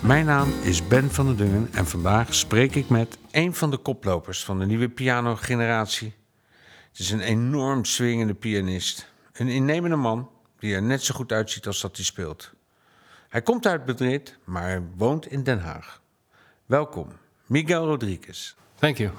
Mijn naam is Ben van der Dungen en vandaag spreek ik met een van de koplopers van de nieuwe pianogeneratie. Het is een enorm swingende pianist, een innemende man die er net zo goed uitziet als dat hij speelt. Hij komt uit Madrid, maar woont in Den Haag. Welkom, Miguel Rodriguez. Thank you.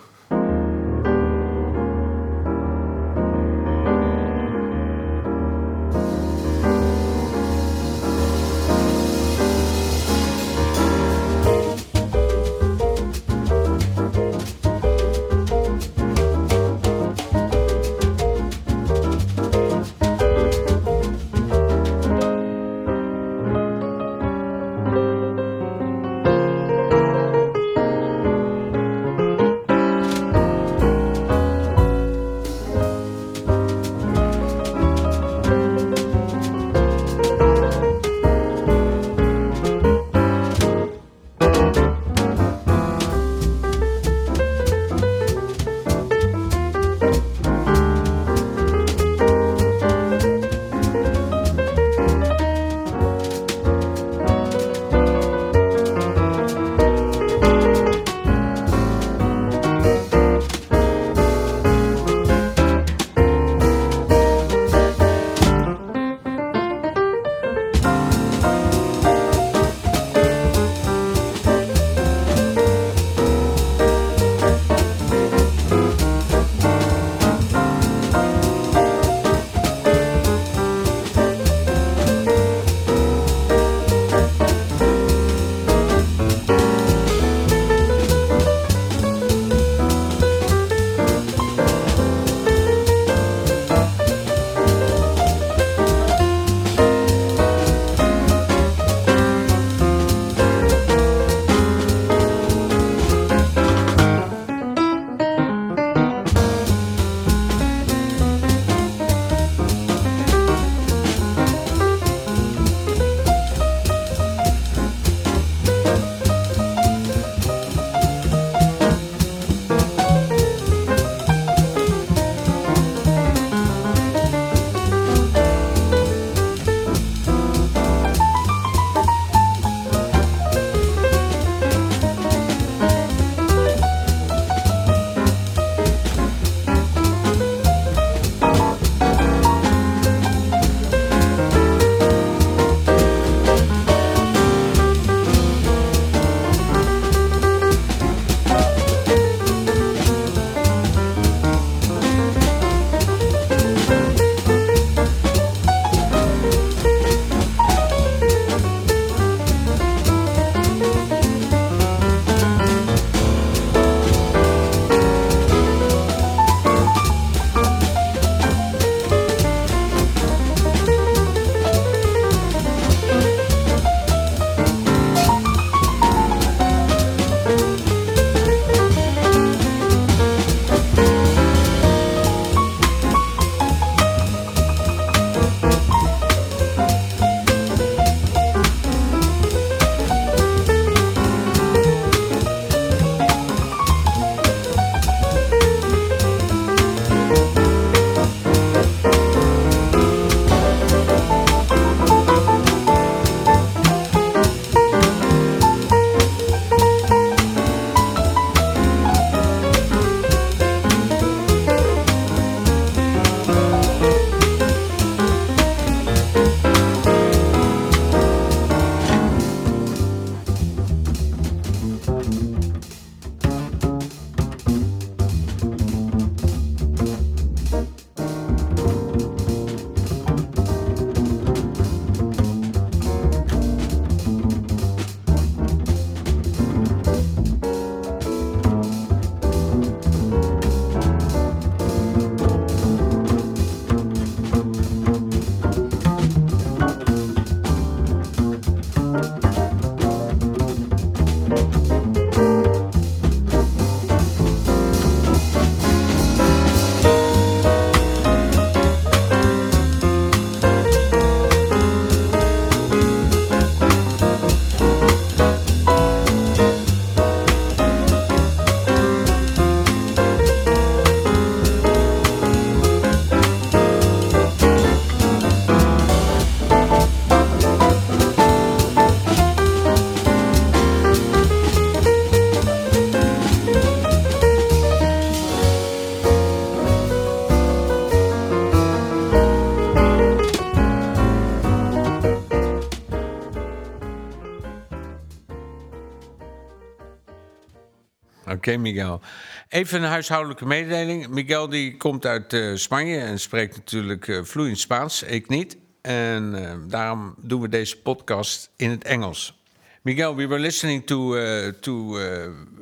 Oké, Miguel. Even een huishoudelijke mededeling. Miguel die komt uit uh, Spanje en spreekt natuurlijk uh, vloeiend Spaans. Ik niet. En uh, daarom doen we deze podcast in het Engels. Miguel, we were listening to to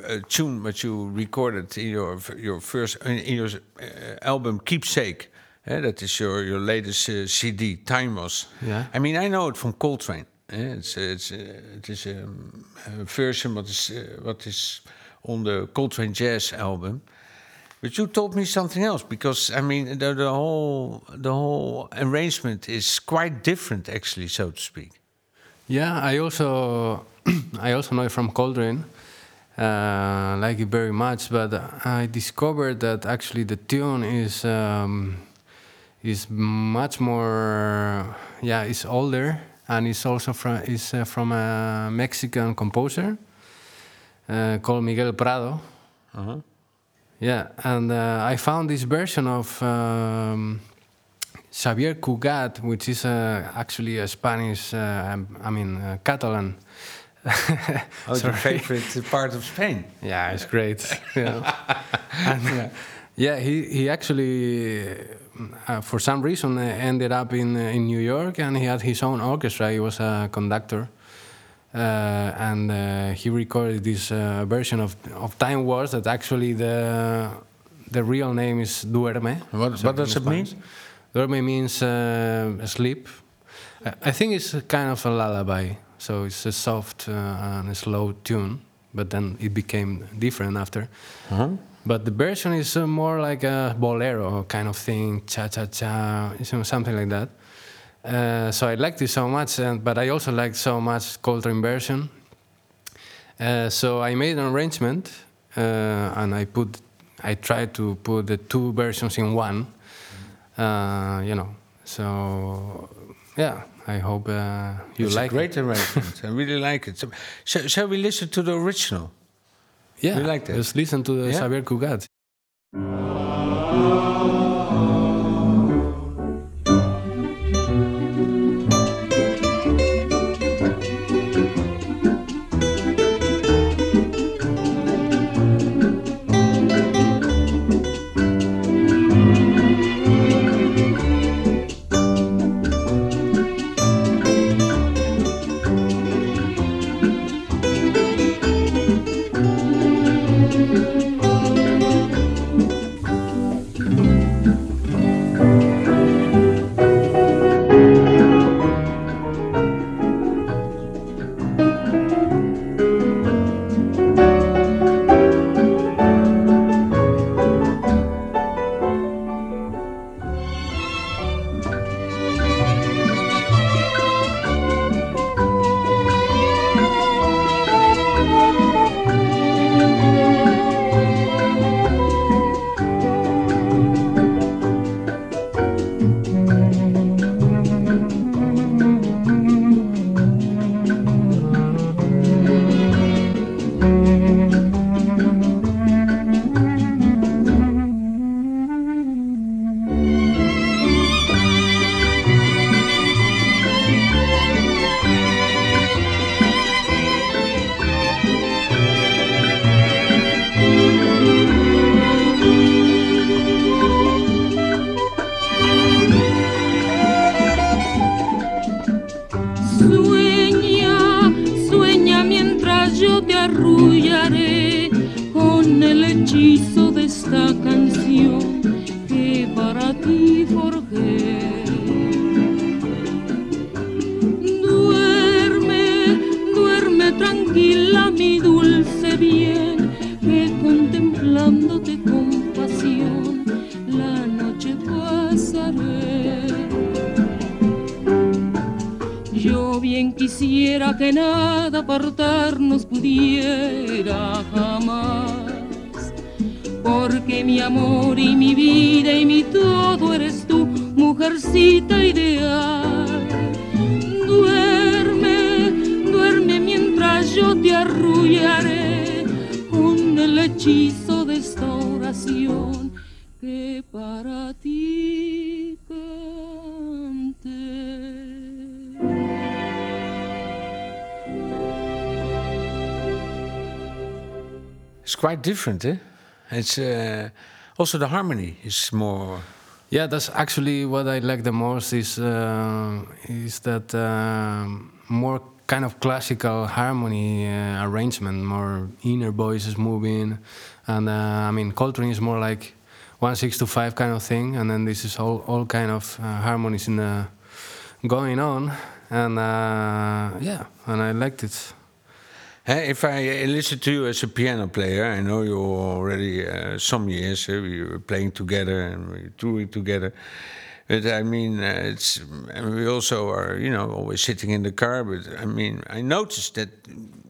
a tune that you recorded in your your first in your album Keepsake. Yeah, that is your your latest CD, Time Was. Yeah. I mean, I know it from Coltrane. Yeah, it's it's it is um, a version what is what is on the Coltrane Jazz album. But you told me something else because I mean the, the whole the whole arrangement is quite different, actually, so to speak. Yeah, I also I also know it from Coltrane. Uh, like it very much, but I discovered that actually the tune is um, is much more yeah, it's older and it's also from is uh, from a Mexican composer called Miguel Prado. Uh-huh. Yeah, and uh, I found this version of um, Xavier Cugat, which is uh, actually a Spanish, uh, I mean, uh, Catalan. oh, your favorite part of Spain? Yeah, it's great. yeah. And, yeah. yeah, he, he actually, uh, for some reason, ended up in, in New York and he had his own orchestra. He was a conductor. Uh, and uh, he recorded this uh, version of, of Time Was that actually the the real name is Duerme. What, so what does it mean? Duerme means sleep. I think it's kind of a lullaby, so it's a soft and a slow tune. But then it became different after. -huh. But the version is more like a bolero kind of thing, cha cha cha, something like that. Uh, so I liked it so much, and, but I also liked so much Coltrane version. Uh, so I made an arrangement, uh, and I put, I tried to put the two versions in one. Uh, you know, so yeah, I hope uh, you it's like. a great arrangement. I really like it. So, so, shall we listen to the original? Yeah, you like that? Just listen to the yeah? Xavier Cugat. Different, eh? It's uh, also the harmony is more. Yeah, that's actually what I like the most. Is uh, is that um more kind of classical harmony uh, arrangement, more inner voices moving, and uh, I mean Coltrane is more like one six to five kind of thing, and then this is all all kind of uh, harmonies in the going on, and uh, yeah, and I liked it. If I uh, listen to you as a piano player, I know you already uh, some years uh, we were playing together and we touring together. But I mean, uh, it's and we also are, you know, always sitting in the car. But I mean, I noticed that,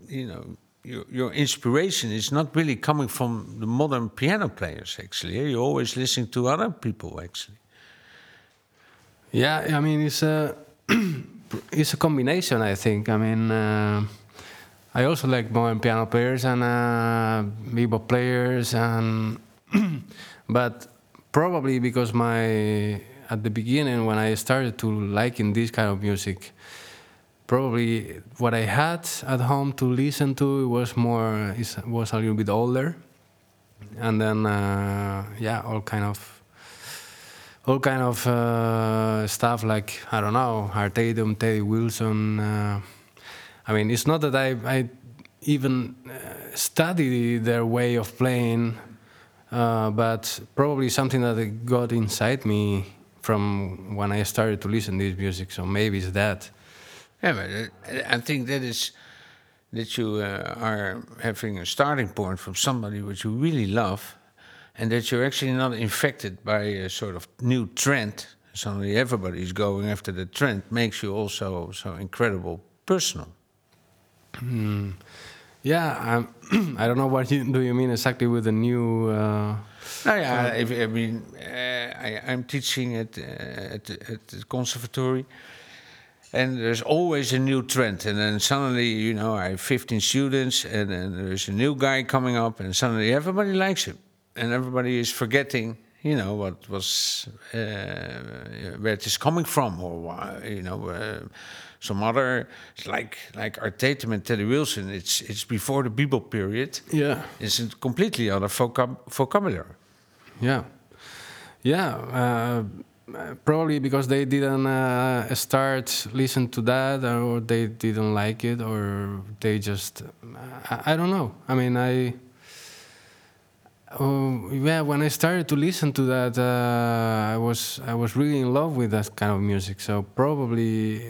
you know, your, your inspiration is not really coming from the modern piano players. Actually, eh? you're always listening to other people. Actually, Yeah, I mean it's a it's a combination. I think. I mean, uh, I also like modern piano players and uh, bebop players, and but probably because my at the beginning when I started to liking this kind of music, probably what I had at home to listen to was more was a little bit older, and then uh, yeah, all kind of all kind of uh, stuff like I don't know, Art Tatum, Teddy Wilson. Uh, I mean, it's not that I, I even uh, study their way of playing, uh, but probably something that got inside me from when I started to listen to this music. So maybe it's that. yeah, but uh, I think that is that you uh, are having a starting point from somebody which you really love, and that you're actually not infected by a sort of new trend. Suddenly, everybody is going after the trend. Makes you also so incredible personal. Yeah, um, I don't know what you, do you mean exactly with the new. Uh, Nou ja, if, I mean, uh, I, I'm teaching at, uh, at, at the conservatory, and there's always a new trend. And then suddenly, you know, I have 15 students, and then there's a new guy coming up, and suddenly everybody likes him, and everybody is forgetting, you know, what was uh, where it is coming from, or why, you know. Uh, some other, like like Art Tatum and Teddy Wilson. It's it's before the bebop period. yeah. It's a completely other vocab- vocabulary. Yeah, yeah. Uh, probably because they didn't uh, start listen to that, or they didn't like it, or they just I, I don't know. I mean, I. Oh, yeah, when I started to listen to that, uh, I was I was really in love with that kind of music. So probably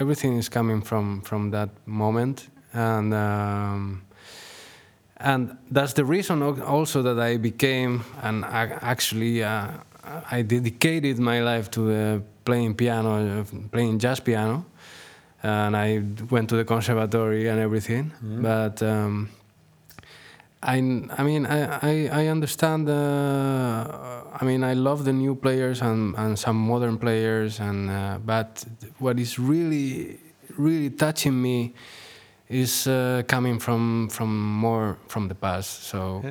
everything is coming from from that moment, and um, and that's the reason also that I became and actually uh, I dedicated my life to uh, playing piano, uh, playing jazz piano, and I went to the conservatory and everything. But um, I, I mean, I, I, I understand. Uh, I mean, I love the new players and, and some modern players, and uh, but what is really, really touching me is uh, coming from from more from the past. So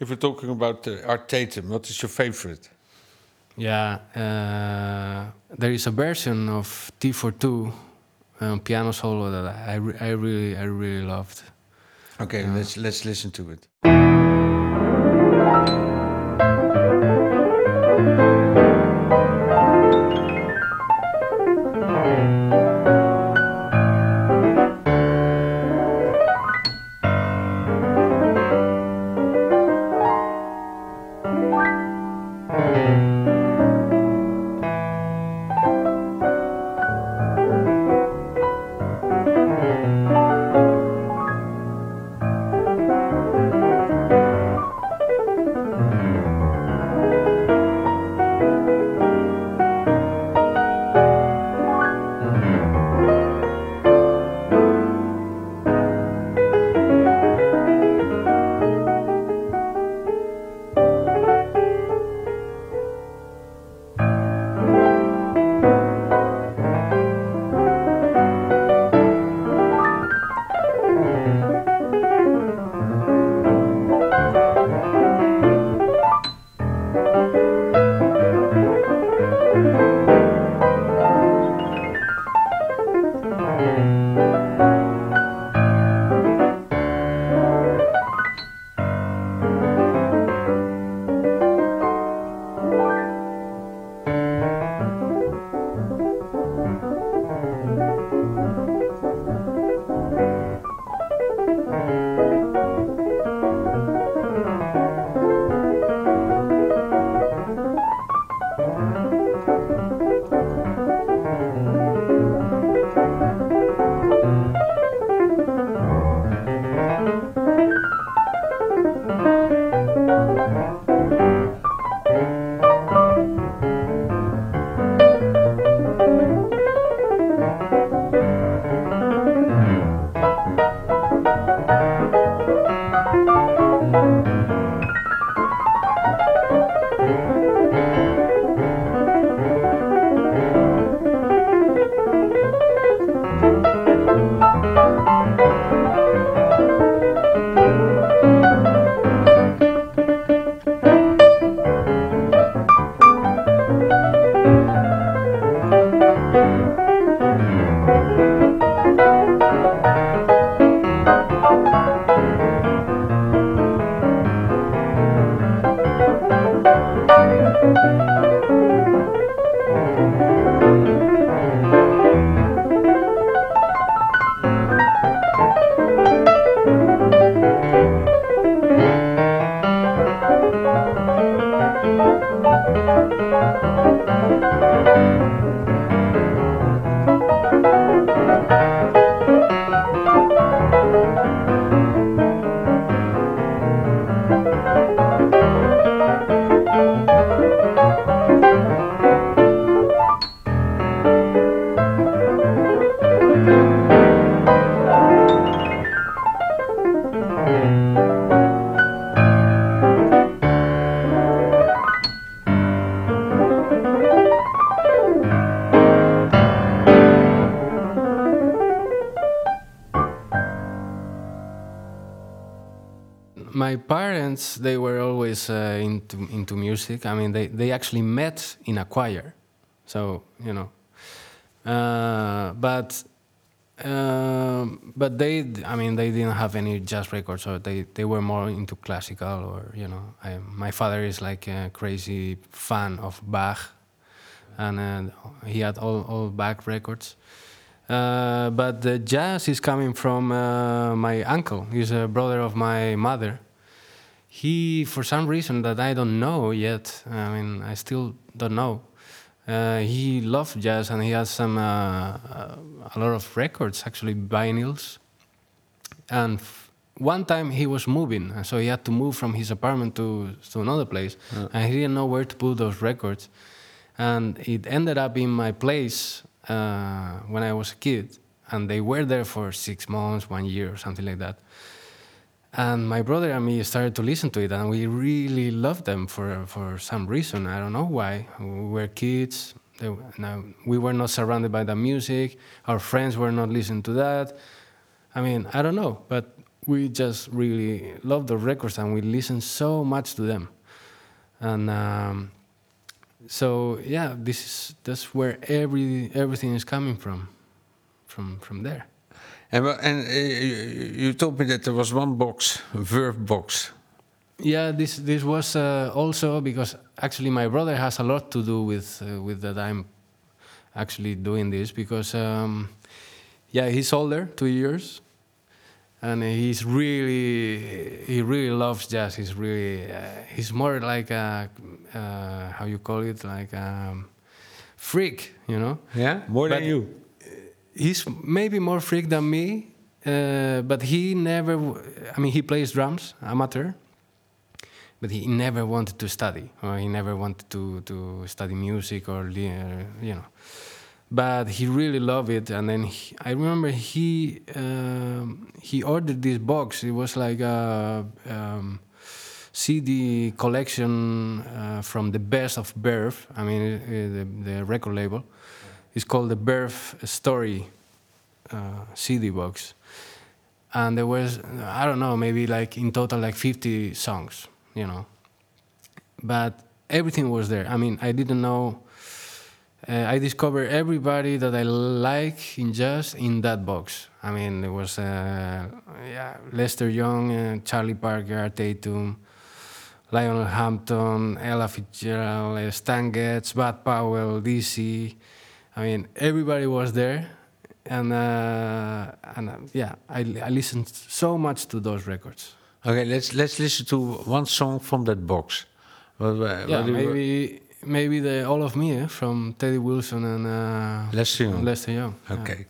If we're talking about uh, Art Tatum, what is your favorite? yeah, uh, there is a version of Tea for Two um, piano solo that I, re- I really I really loved. Okay, let's let's listen to it. Parents they were always uh, into into music. I mean, they they actually met in a choir, so you know. Uh, but um, but they, I mean, they didn't have any jazz records, or they, they were more into classical, or you know, I, my father is like a crazy fan of Bach, and uh, he had all all Bach records. Uh, but the jazz is coming from uh, my uncle. He's a brother of my mother. He, for some reason that I don't know yet, I mean, I still don't know. Uh, he loved jazz and he has some uh, uh, a lot of records, actually vinyls. And f- one time he was moving, and so he had to move from his apartment to to another place, and he didn't know where to put those records. And it ended up in my place uh, when I was a kid, and they were there for six months, one year, or something like that. And my brother and me started to listen to it, and we really loved them for for some reason. I don't know why. We were kids. They, we were not surrounded by the music. Our friends were not listening to that. I mean, I don't know, but we just really loved the records, and we listened so much to them. And um, so, yeah, this is that's where every everything is coming from, from from there. And, and uh, you you told me that there was one box, a Verve box. Yeah, this this was uh, also because actually my brother has a lot to do with uh, with that I'm actually doing this because um, yeah he's older two years and he's really he really loves jazz he's really uh, he's more like a uh, how you call it like a freak you know Yeah, more But- than you. He's maybe more freak than me, uh, but he never. I mean, he plays drums, amateur, but he never wanted to study, or he never wanted to to study music or uh, you know. But he really loved it, and then he, I remember he um, he ordered this box. It was like a um, CD collection uh, from the best of Verve. I mean, uh, the, the record label. It's called the Verve Story uh, CD box, and there was I don't know maybe like in total like 50 songs, you know. But everything was there. I mean, I didn't know. Uh, I discovered everybody that I like in jazz in that box. I mean, it was uh, yeah Lester Young, uh, Charlie Parker, Tatum, Lionel Hampton, Ella Fitzgerald, Stan Getz, Bud Powell, DC. I mean, everybody was there, and uh, and uh, yeah, I, I listened so much to those records. Okay, let's let's listen to one song from that box. What, what, Yeah, what do you- maybe maybe the All of Me eh, from Teddy Wilson and uh, Lester Young. Lester Young. yeah. Okay. Thank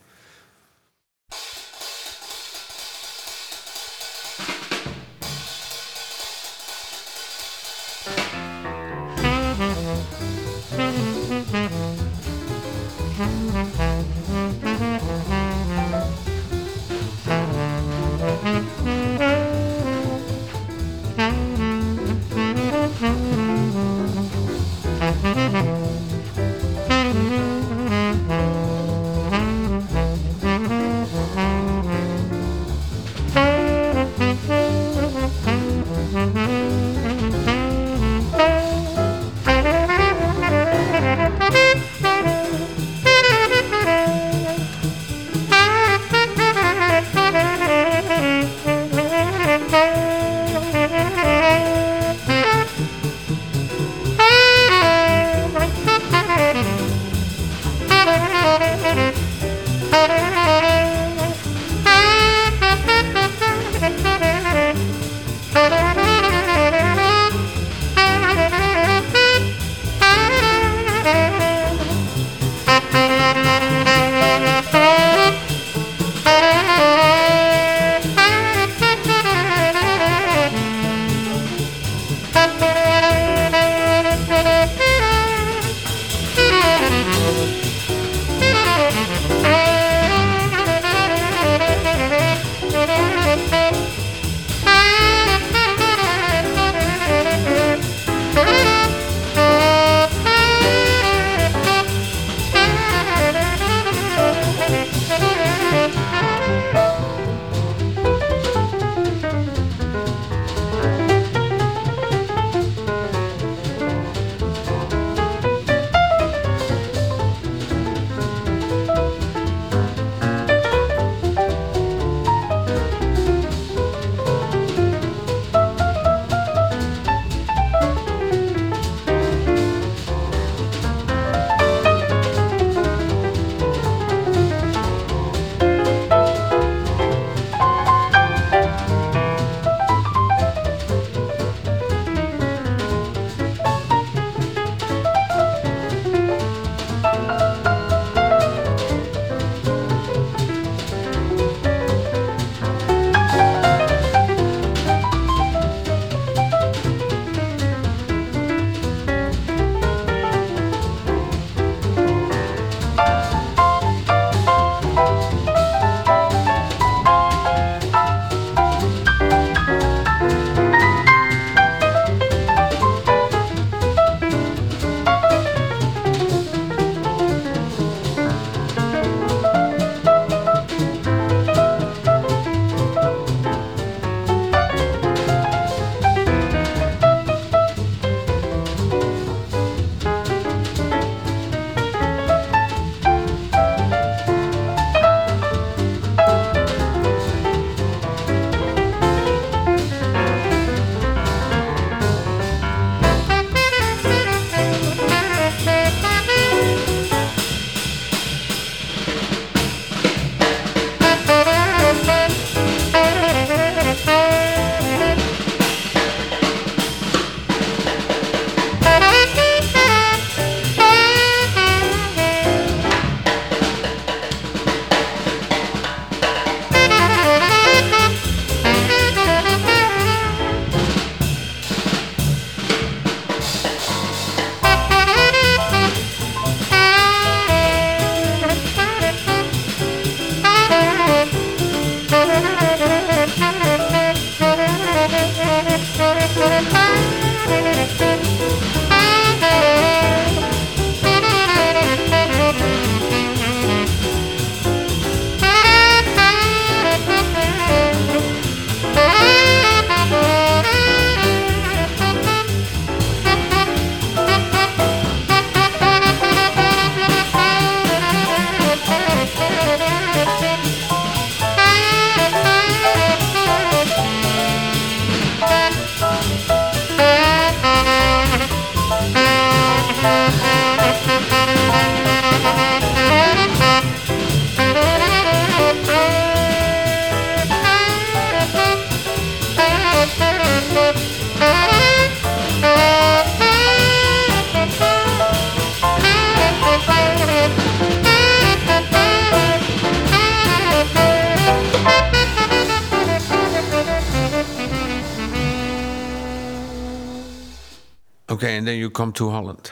Okay, and then you come to Holland.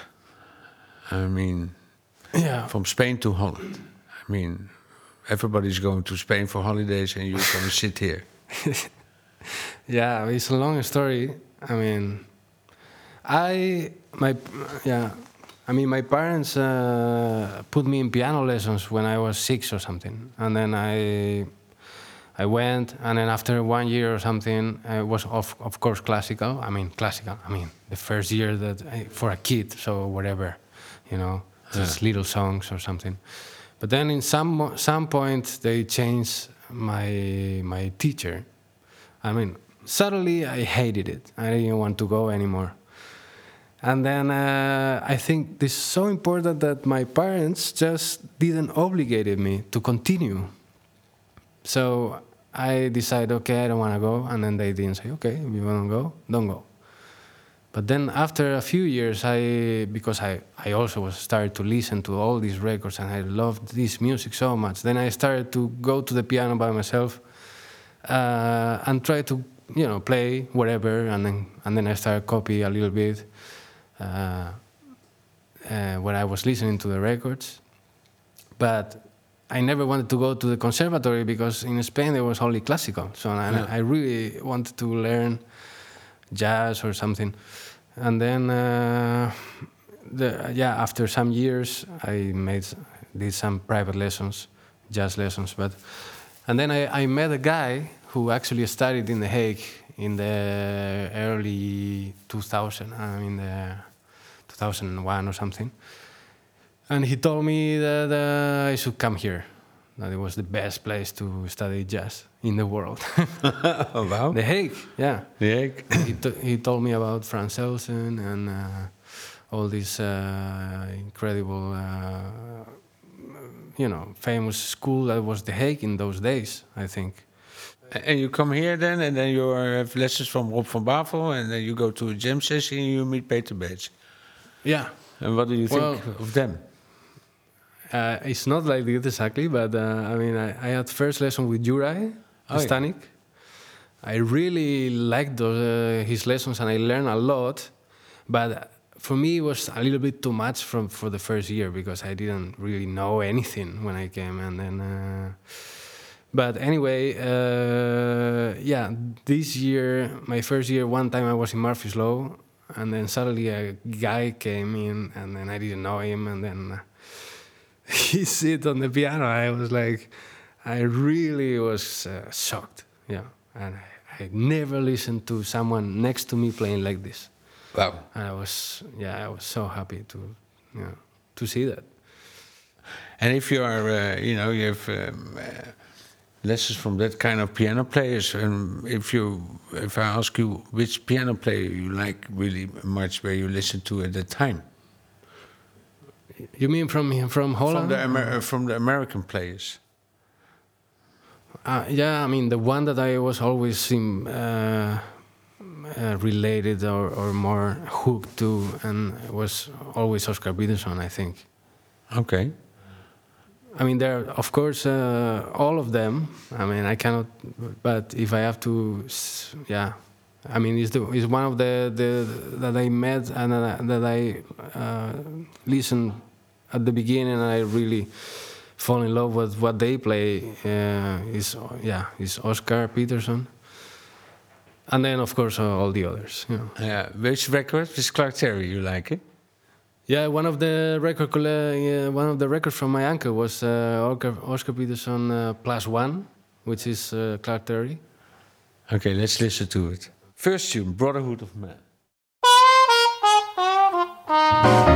I mean, Yeah. from Spain to Holland. I mean, everybody's going to Spain for holidays, and you're going to sit here. Yeah, it's a long story. I mean, I my yeah, I mean my parents uh, put me in piano lessons when I was six or something, and then I I went, and then after one year or something, uh, it was of of course classical. I mean classical. I mean the first year that I, for a kid, so whatever, you know, just little songs or something. But then in some some point they changed my my teacher. I mean, suddenly I hated it. I didn't want to go anymore. And then uh, I think this is so important that my parents just didn't obligate me to continue. So I decided, okay, I don't want to go. And then they didn't say, okay, if you want to go, don't go. But then after a few years, I because I, I also was started to listen to all these records and I loved this music so much. Then I started to go to the piano by myself uh, and try to you know play whatever, and then and then I started copy a little bit uh, uh, when I was listening to the records. But I never wanted to go to the conservatory because in Spain there was only classical. So I, Yeah. I really wanted to learn jazz or something. And then, uh, the, yeah, after some years, I made did some private lessons, jazz lessons. But and then I, I met a guy who actually studied in The Hague in the early 2000, I mean the 2001 or something. And he told me that uh, I should come here. That it was the best place to study jazz in the world. oh, wow. the Hague, yeah. Yeah. he, t- he told me about Frans Elsen and uh, all these uh, incredible, uh, you know, famous school that was The Hague in those days, I think. And you come here then, and then you have lessons from Rob van Bavel, and then you go to a jam session and you meet Peter Beets. Yeah. And what do you think Well- of them? Uh, it's not like this exactly, but uh, I mean, I, I had first lesson with Juraj Oh, yeah. I really liked those, uh, his lessons and I learned a lot, but for me it was a little bit too much from for the first year because I didn't really know anything when I came, and then. Uh, but anyway, uh, yeah, this year, my first year, one time I was in Murphy's Law, and then suddenly a guy came in, and then I didn't know him, and then uh, he sit on the piano. I was like, I really was uh, shocked. Yeah, and I, I never listened to someone next to me playing like this. Wow. And I was, yeah, I was so happy to, you know, to see that. And if you are, uh, you know, you have um, uh, lessons from that kind of piano players, and if you, if I ask you which piano player you like really much, where you listen to at that time, You mean from from Holland? from the Amer- uh, from the American players. Uh, yeah, I mean the one that I was always in, uh, uh, related or, or more hooked to, and was always Oscar Peterson. I think. Okay. I mean, there, are, of course, uh, all of them. I mean, I cannot. But if I have to, yeah, I mean, it's the it's one of the the that I met and that I, that I uh, listened at the beginning, and I really fall in love with what they play. Uh, is yeah, is Oscar Peterson, and then of course uh, all the others. You know. Yeah. Which record? Which Clark Terry you like it? Yeah, one of the record uh, one of the records from my uncle was uh, Oscar, Oscar Peterson uh, plus one, which is uh, Clark Terry. Okay, let's listen to it. First tune, Brotherhood of Man.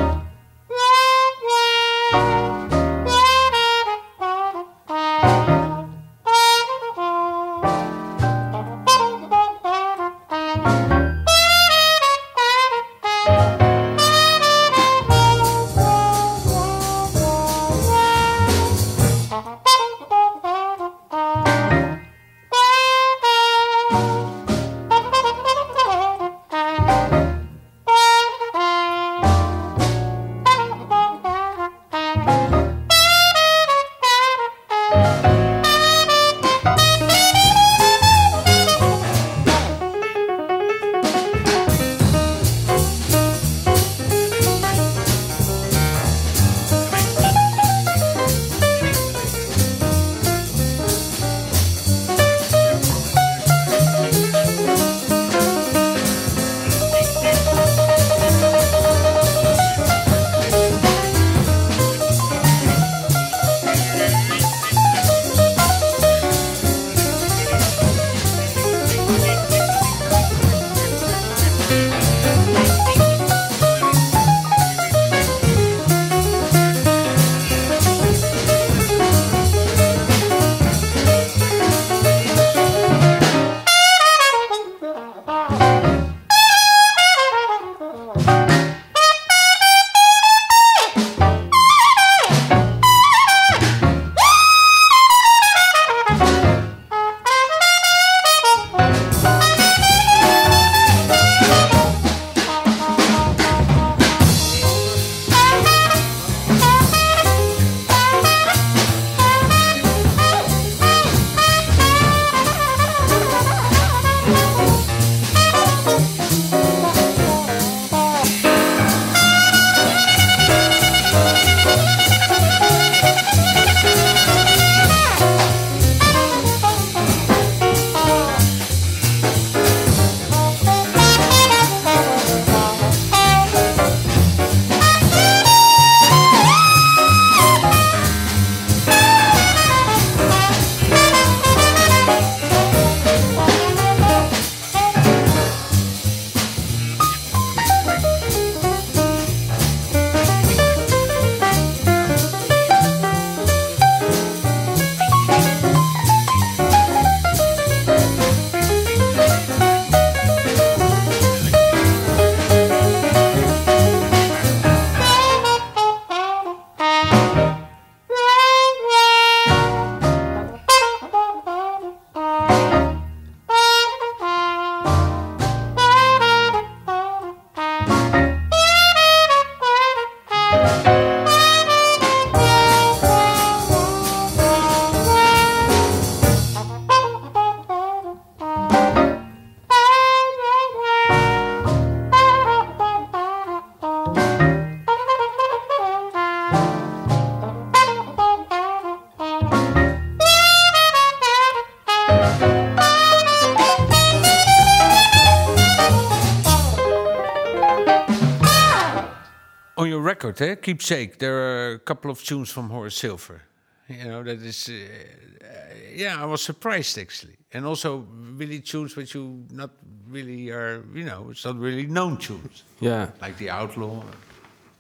record, eh, Keepsake, there are a couple of tunes from Horace Silver. You know, that is, uh, uh, yeah, I was surprised actually. And also really tunes which you not really are, you know, it's not really known tunes. Yeah, Like The Outlaw.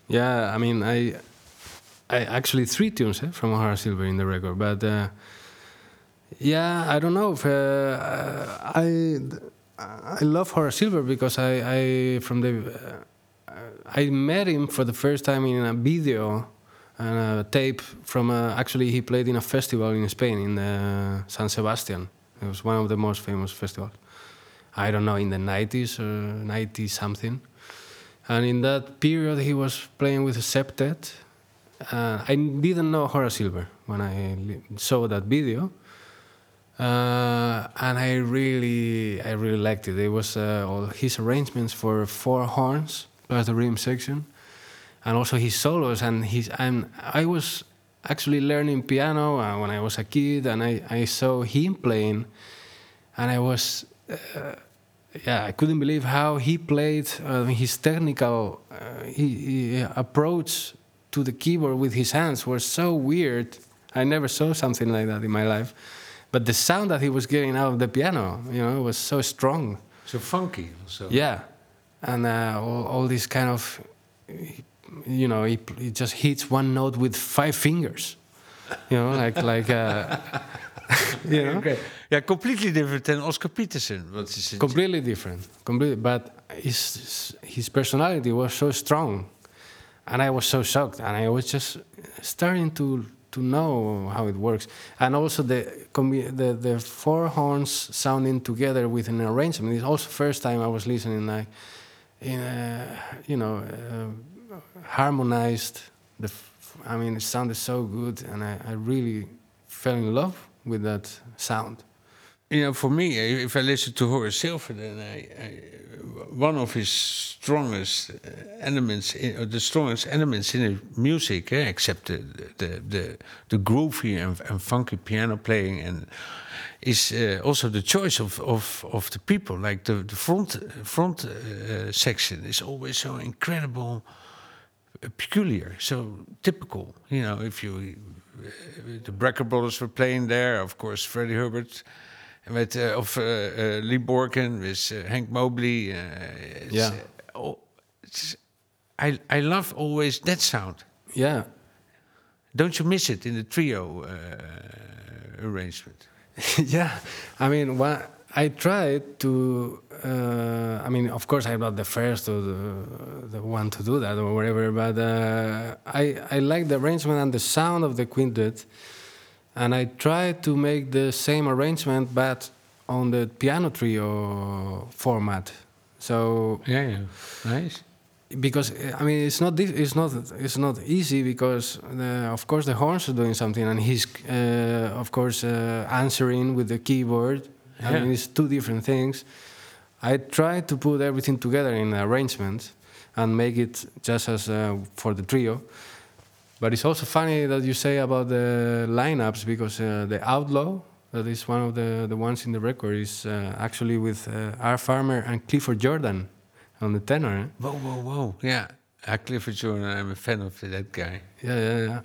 yeah. I mean, I, I actually three tunes eh, from Horace Silver in the record, but uh, yeah, I don't know if uh, I I love Horace Silver because I, I from the uh, I met him for the first time in a video and a tape from a, actually he played in a festival in Spain in San Sebastian. It was one of the most famous festivals. I don't know in the 90s or 90 something. And in that period, he was playing with a septet. Uh, I didn't know Horace Silver when I saw that video, uh, and I really, I really liked it. It was uh, all his arrangements for four horns plus the rhythm section, and also his solos. And his, and I was actually learning piano uh, when I was a kid, and I, I saw him playing, and I was yeah, I couldn't believe how he played uh, his technical uh, he, he approach to the keyboard with his hands was so weird. I never saw something like that in my life. But the sound that he was getting out of the piano, you know, was so strong. So funky also. Yeah, and uh, all, all this kind of, you know, he, he just hits one note with five fingers, you know, like like, uh, you know. Okay. Yeah, completely different than Oscar Peterson. What is it? completely different completely but his his personality was so strong and i was so shocked and i was just starting to to know how it works and also the the, the four horns sounding together with an arrangement it's also first time i was listening like in a, you know uh, harmonized the i mean it sounded so good and I, I really fell in love with that sound You know, for me, eh, if I listen to Horace Silver, then I, I, one of his strongest uh, elements, in, or the strongest elements in his music, eh, except the the the, the groovy and, and funky piano playing, and is uh, also the choice of, of, of the people. Like the, the front front uh, section is always so incredible, peculiar, so typical. You know, if you uh, the Brecker Brothers were playing there, of course, Freddie Hubbard. Met, uh, of uh, uh, Lee Morgan, with uh, Hank Mobley. Uh, Yeah. oh, I, I love always that sound. yeah Don't you miss it in the trio uh, arrangement? yeah, I mean, one, I tried to. Uh, I mean, of course, I'm not the first or the, the one to do that or whatever, but uh, I I like the arrangement and the sound of the quintet, and I tried to make the same arrangement, but on the piano trio format. So Yeah, yeah. Nice. because I mean it's not it's not it's not easy because the, of course the horns are doing something and he's uh, of course uh, answering with the keyboard. I Yeah. mean it's two different things. I tried to put everything together in arrangements and make it just as uh, for the trio. But it's also funny that you say about the lineups because uh, the Outlaw, that is one of the, the ones in the record, is uh, actually with uh, Art Farmer and Clifford Jordan on the tenor. eh? Whoa, whoa, whoa. Yeah. Uh, Clifford Jordan, I'm a fan of that guy. Yeah, yeah, yeah.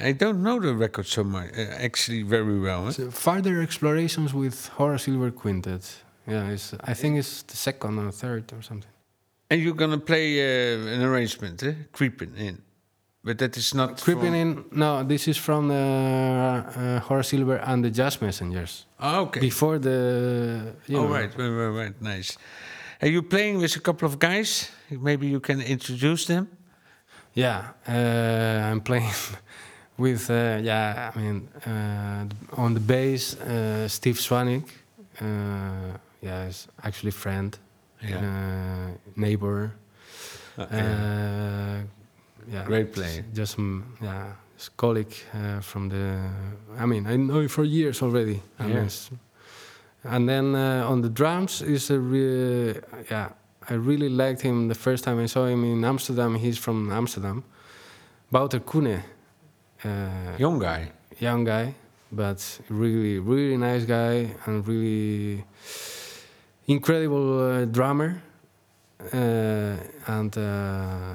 I don't know the record so much, uh, actually, very well. eh? So further explorations with Horace Silver Quintet. Yeah, it's, I think it's the second or third or something. And you're gonna play uh, an arrangement, eh? Creeping in. But that is not Creeping in, no, this is from the uh, Horace Silver and the Jazz Messengers. Oh, okay. Before the. You oh, know, right, right, right, right. Nice. Are you playing with a couple of guys? Maybe you can introduce them. Yeah, uh, I'm playing with, uh, yeah, I mean, uh, on the bass, uh, Steve Swanik. Uh, yeah, he's actually friend, Yeah. uh, neighbor. Uh, Uh, yeah, Great player. Just mm, yeah, his colleague uh, from the. I mean, I know him for years already. I mean, and then uh, on the drums is a real. Yeah, I really liked him the first time I saw him in Amsterdam. He's from Amsterdam. Wouter Koene. Uh, Young guy. young guy, but really, really nice guy and really incredible uh, drummer. Uh, and uh,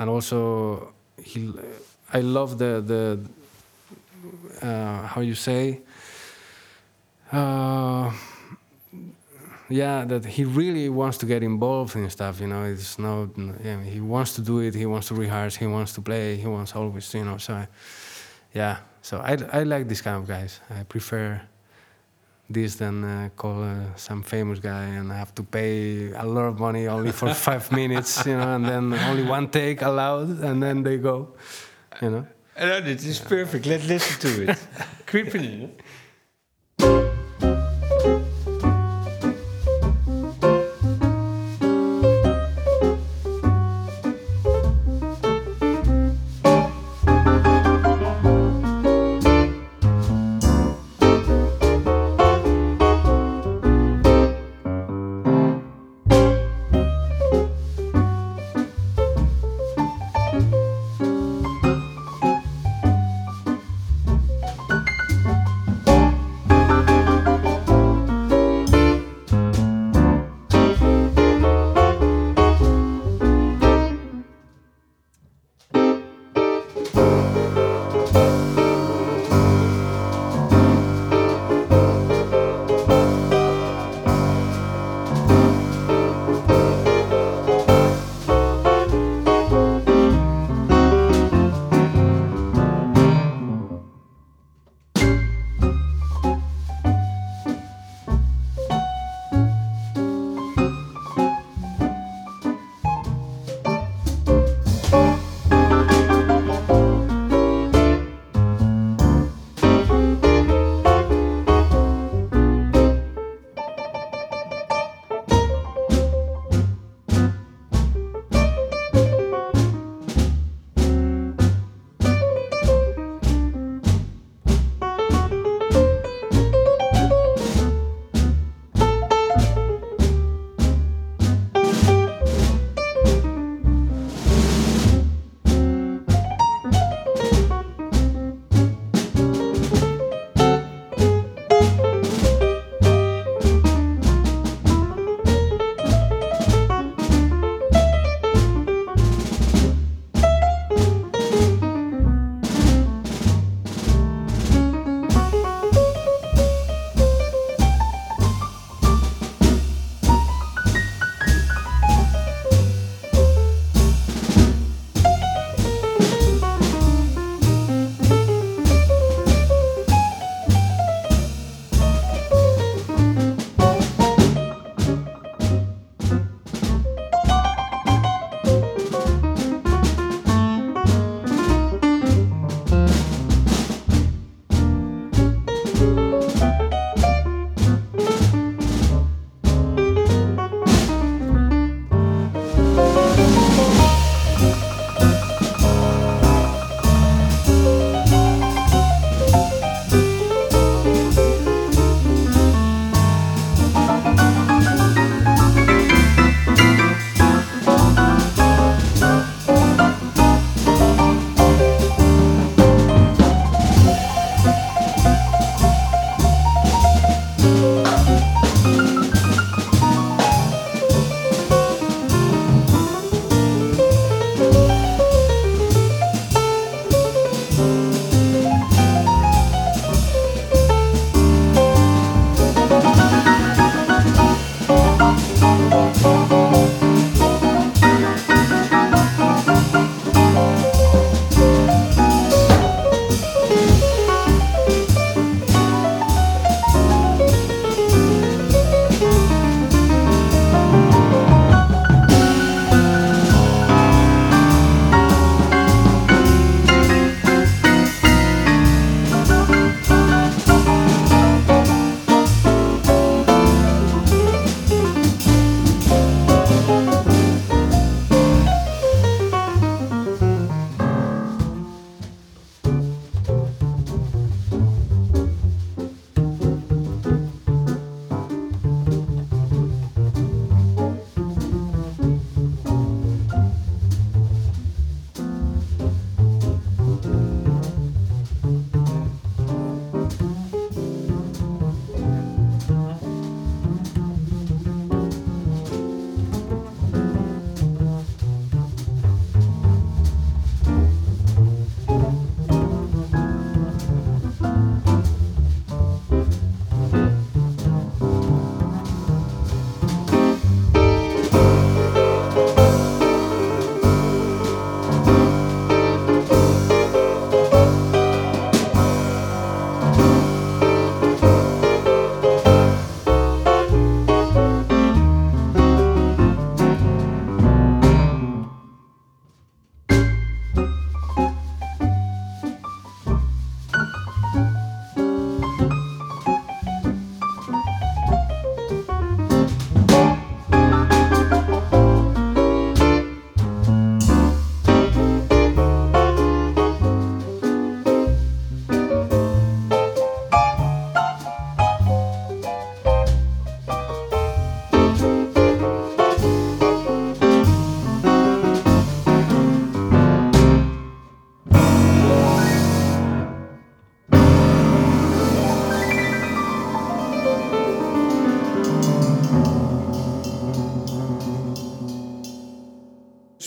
and also he, I love the the uh, how you say. Uh, yeah, that he really wants to get involved in stuff. You know, it's not. Yeah, he wants to do it. He wants to rehearse. He wants to play. He wants always. You know, so. I, yeah, so I, I like this kind of guys. I prefer this than uh, call uh, some famous guy and have to pay a lot of money only for five minutes, you know, and then only one take allowed, and then they go, you know. No, this is perfect. Let's listen to it. Creeping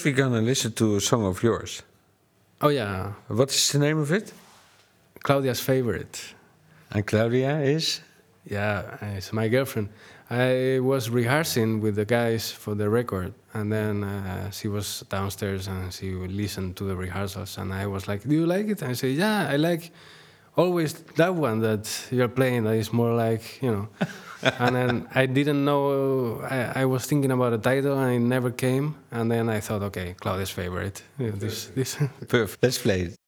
first we're gonna listen to a song of yours. Oh yeah, What is the name of it? Claudia's favorite. And Claudia is? Yeah, it's my girlfriend. I was rehearsing with the guys for the record, and then uh, she was downstairs and she listened to the rehearsals, and I was like, "Do you like it?" And I said, "Yeah, I like always that one that you're playing. That is more like you know." and then I didn't know. I, I was thinking about a title, and it never came. And then I thought, okay, Claudia's favorite. Yeah, this, this. Perfect. Let's play it.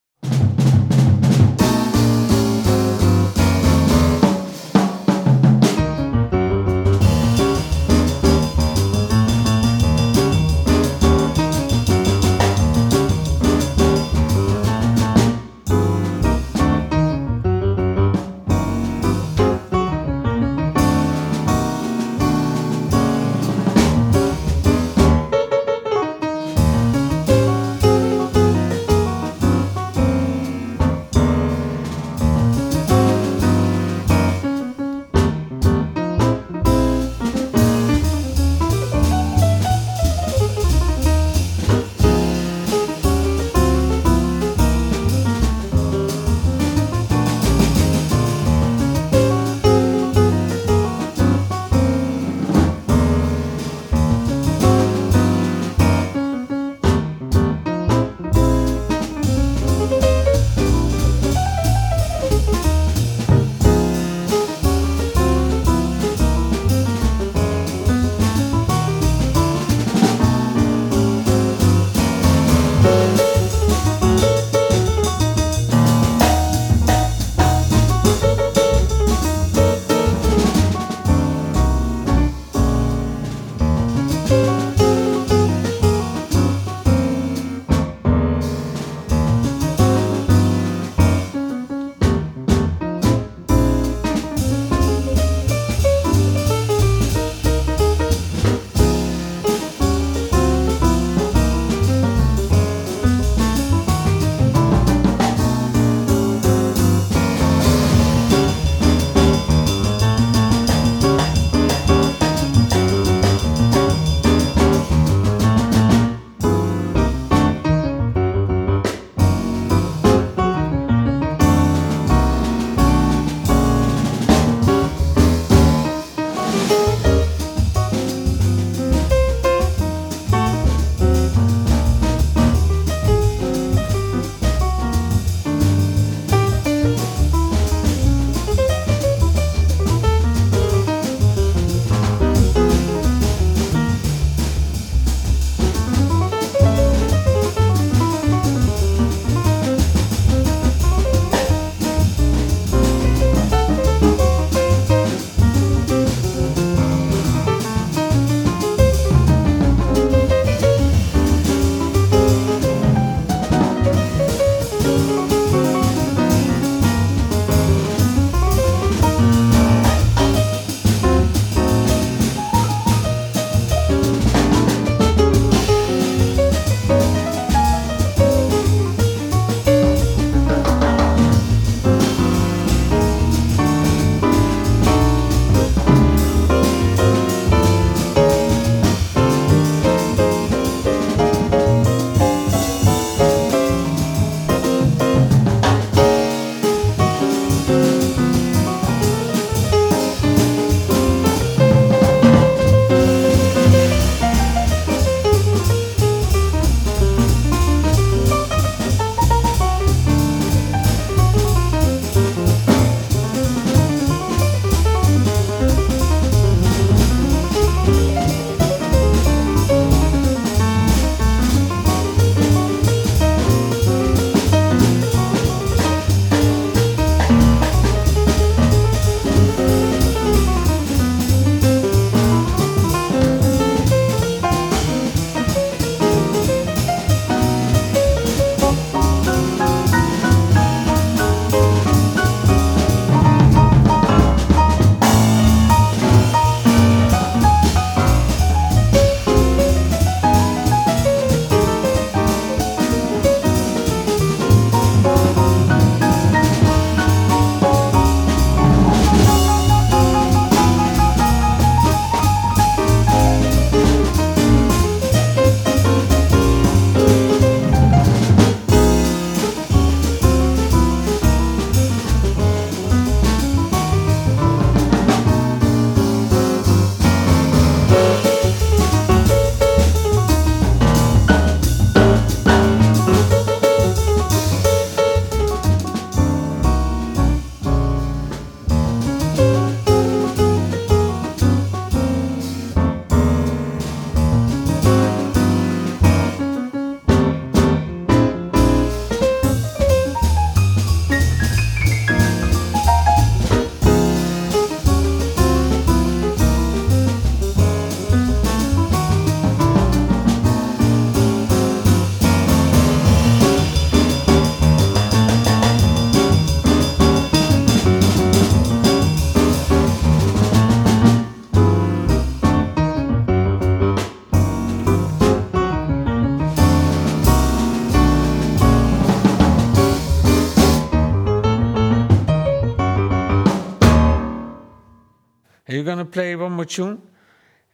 You're gonna play one more tune,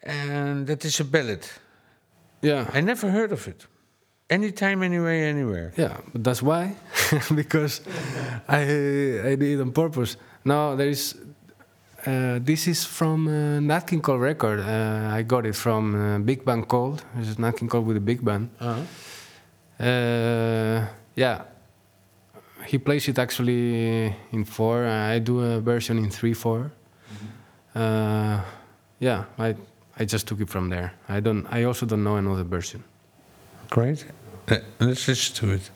and that is a ballad. Yeah. I never heard of it. Anytime, anywhere, anywhere. Yeah, but that's why, because I I did it on purpose. No, there is. Uh, this is from uh, Nat King Cole record. Uh, I got it from uh, Big Band Cole. This is Nat King Cole with a big band. Uh-huh. Uh, yeah, he plays it actually in four. I do a version in three four. Uh, yeah, I I just took it from there. I don't. I also don't know another version. Great. Uh, let's listen to it.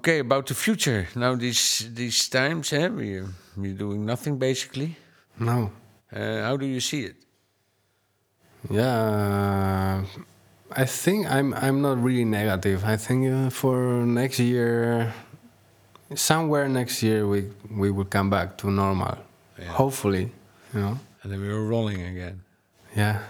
Okay, about the future. Now these these times, eh, we we're doing nothing basically. No. Uh, how do you see it? Yeah, I think I'm I'm not really negative. I think uh, for next year, somewhere next year we we will come back to normal. Yeah. Hopefully, you know. And then we are rolling again. Yeah.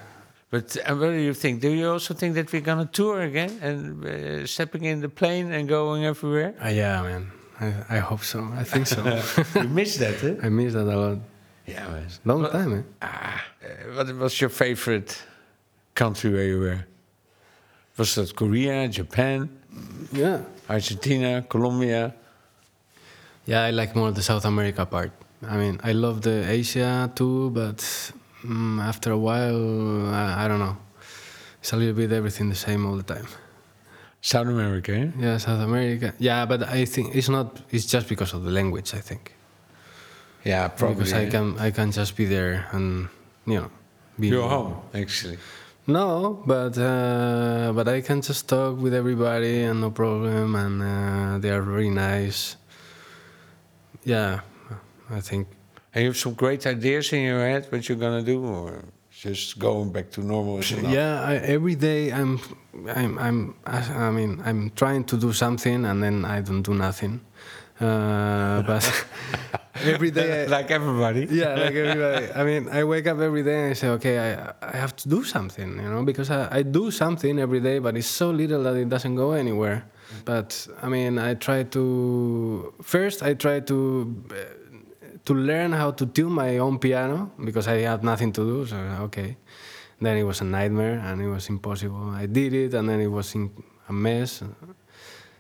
But uh, what do you think? Do you also think that we're gonna tour again and uh, stepping in the plane and going everywhere? Uh, yeah, man. I, I hope so. I think so. you miss that, eh? I miss that a lot. Yeah, man. Long time, eh? Ah, uh, what was your favorite country where you were? Was that Korea, Japan, Yeah. Argentina, Colombia? Yeah, I like more the South America part. I mean, I love the Asia too, but mm, after a while, I, I don't know. It's a little bit everything the same all the time. South America, eh? Yeah, South America. Yeah, but I think it's not. It's just because of the language. I think Yeah, probably. because I can I can just be there and you know be You're home, actually. No, but uh, but I can just talk with everybody and no problem, and uh, they are very nice. Yeah, I think And you have some great ideas in your head what you're gonna do, or just going back to normal? Yeah, I, every day I'm, I'm, I'm, I mean, I'm trying to do something and then I don't do nothing. Uh, but every day, I, like everybody. yeah, like everybody. I mean, I wake up every day and I say, okay, I, I have to do something, you know, because I, I do something every day, but it's so little that it doesn't go anywhere. But I mean, I try to first. I try to to learn how to tune my own piano because I had nothing to do. So okay, then it was a nightmare and it was impossible. I did it and then it was in a mess.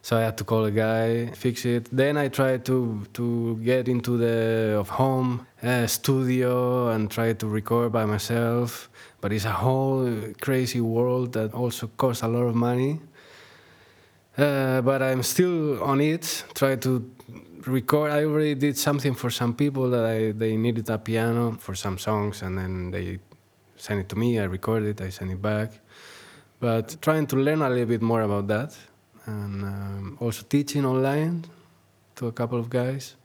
So I had to call a guy, fix it. Then I tried to to get into the of home uh, studio and try to record by myself. But it's a whole crazy world that also costs a lot of money. Uh, but I'm still on it. Try to record. I already did something for some people that I, they needed a piano for some songs, and then they sent it to me. I recorded it. I sent it back. But trying to learn a little bit more about that, and um, also teaching online to a couple of guys.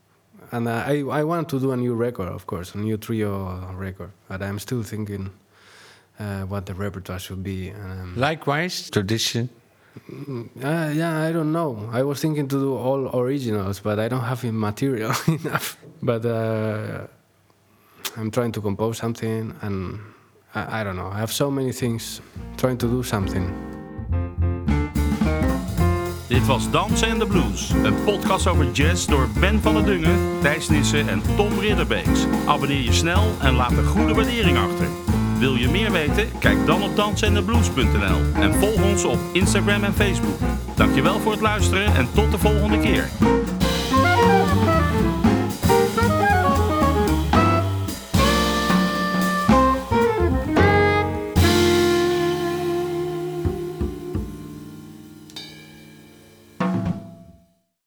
And I I want to do a new record, of course, a new trio record. But I'm still thinking uh, what the repertoire should be. Um, Likewise, tradition. Uh, yeah, I don't know. I was thinking to do all originals, but I don't have material enough. But uh, I'm trying to compose something, and I, I don't know. I have so many things trying to do something. Dit was Dansen en de Blues. Een podcast over jazz door Ben van der Dungen, Thijs Nissen en Tom Ridderbeeks. Abonneer je snel en laat een goede waardering achter. Wil je meer weten? Kijk dan op dansenendeblues.nl en volg ons op Instagram en Facebook. Dankjewel voor het luisteren en tot de volgende keer.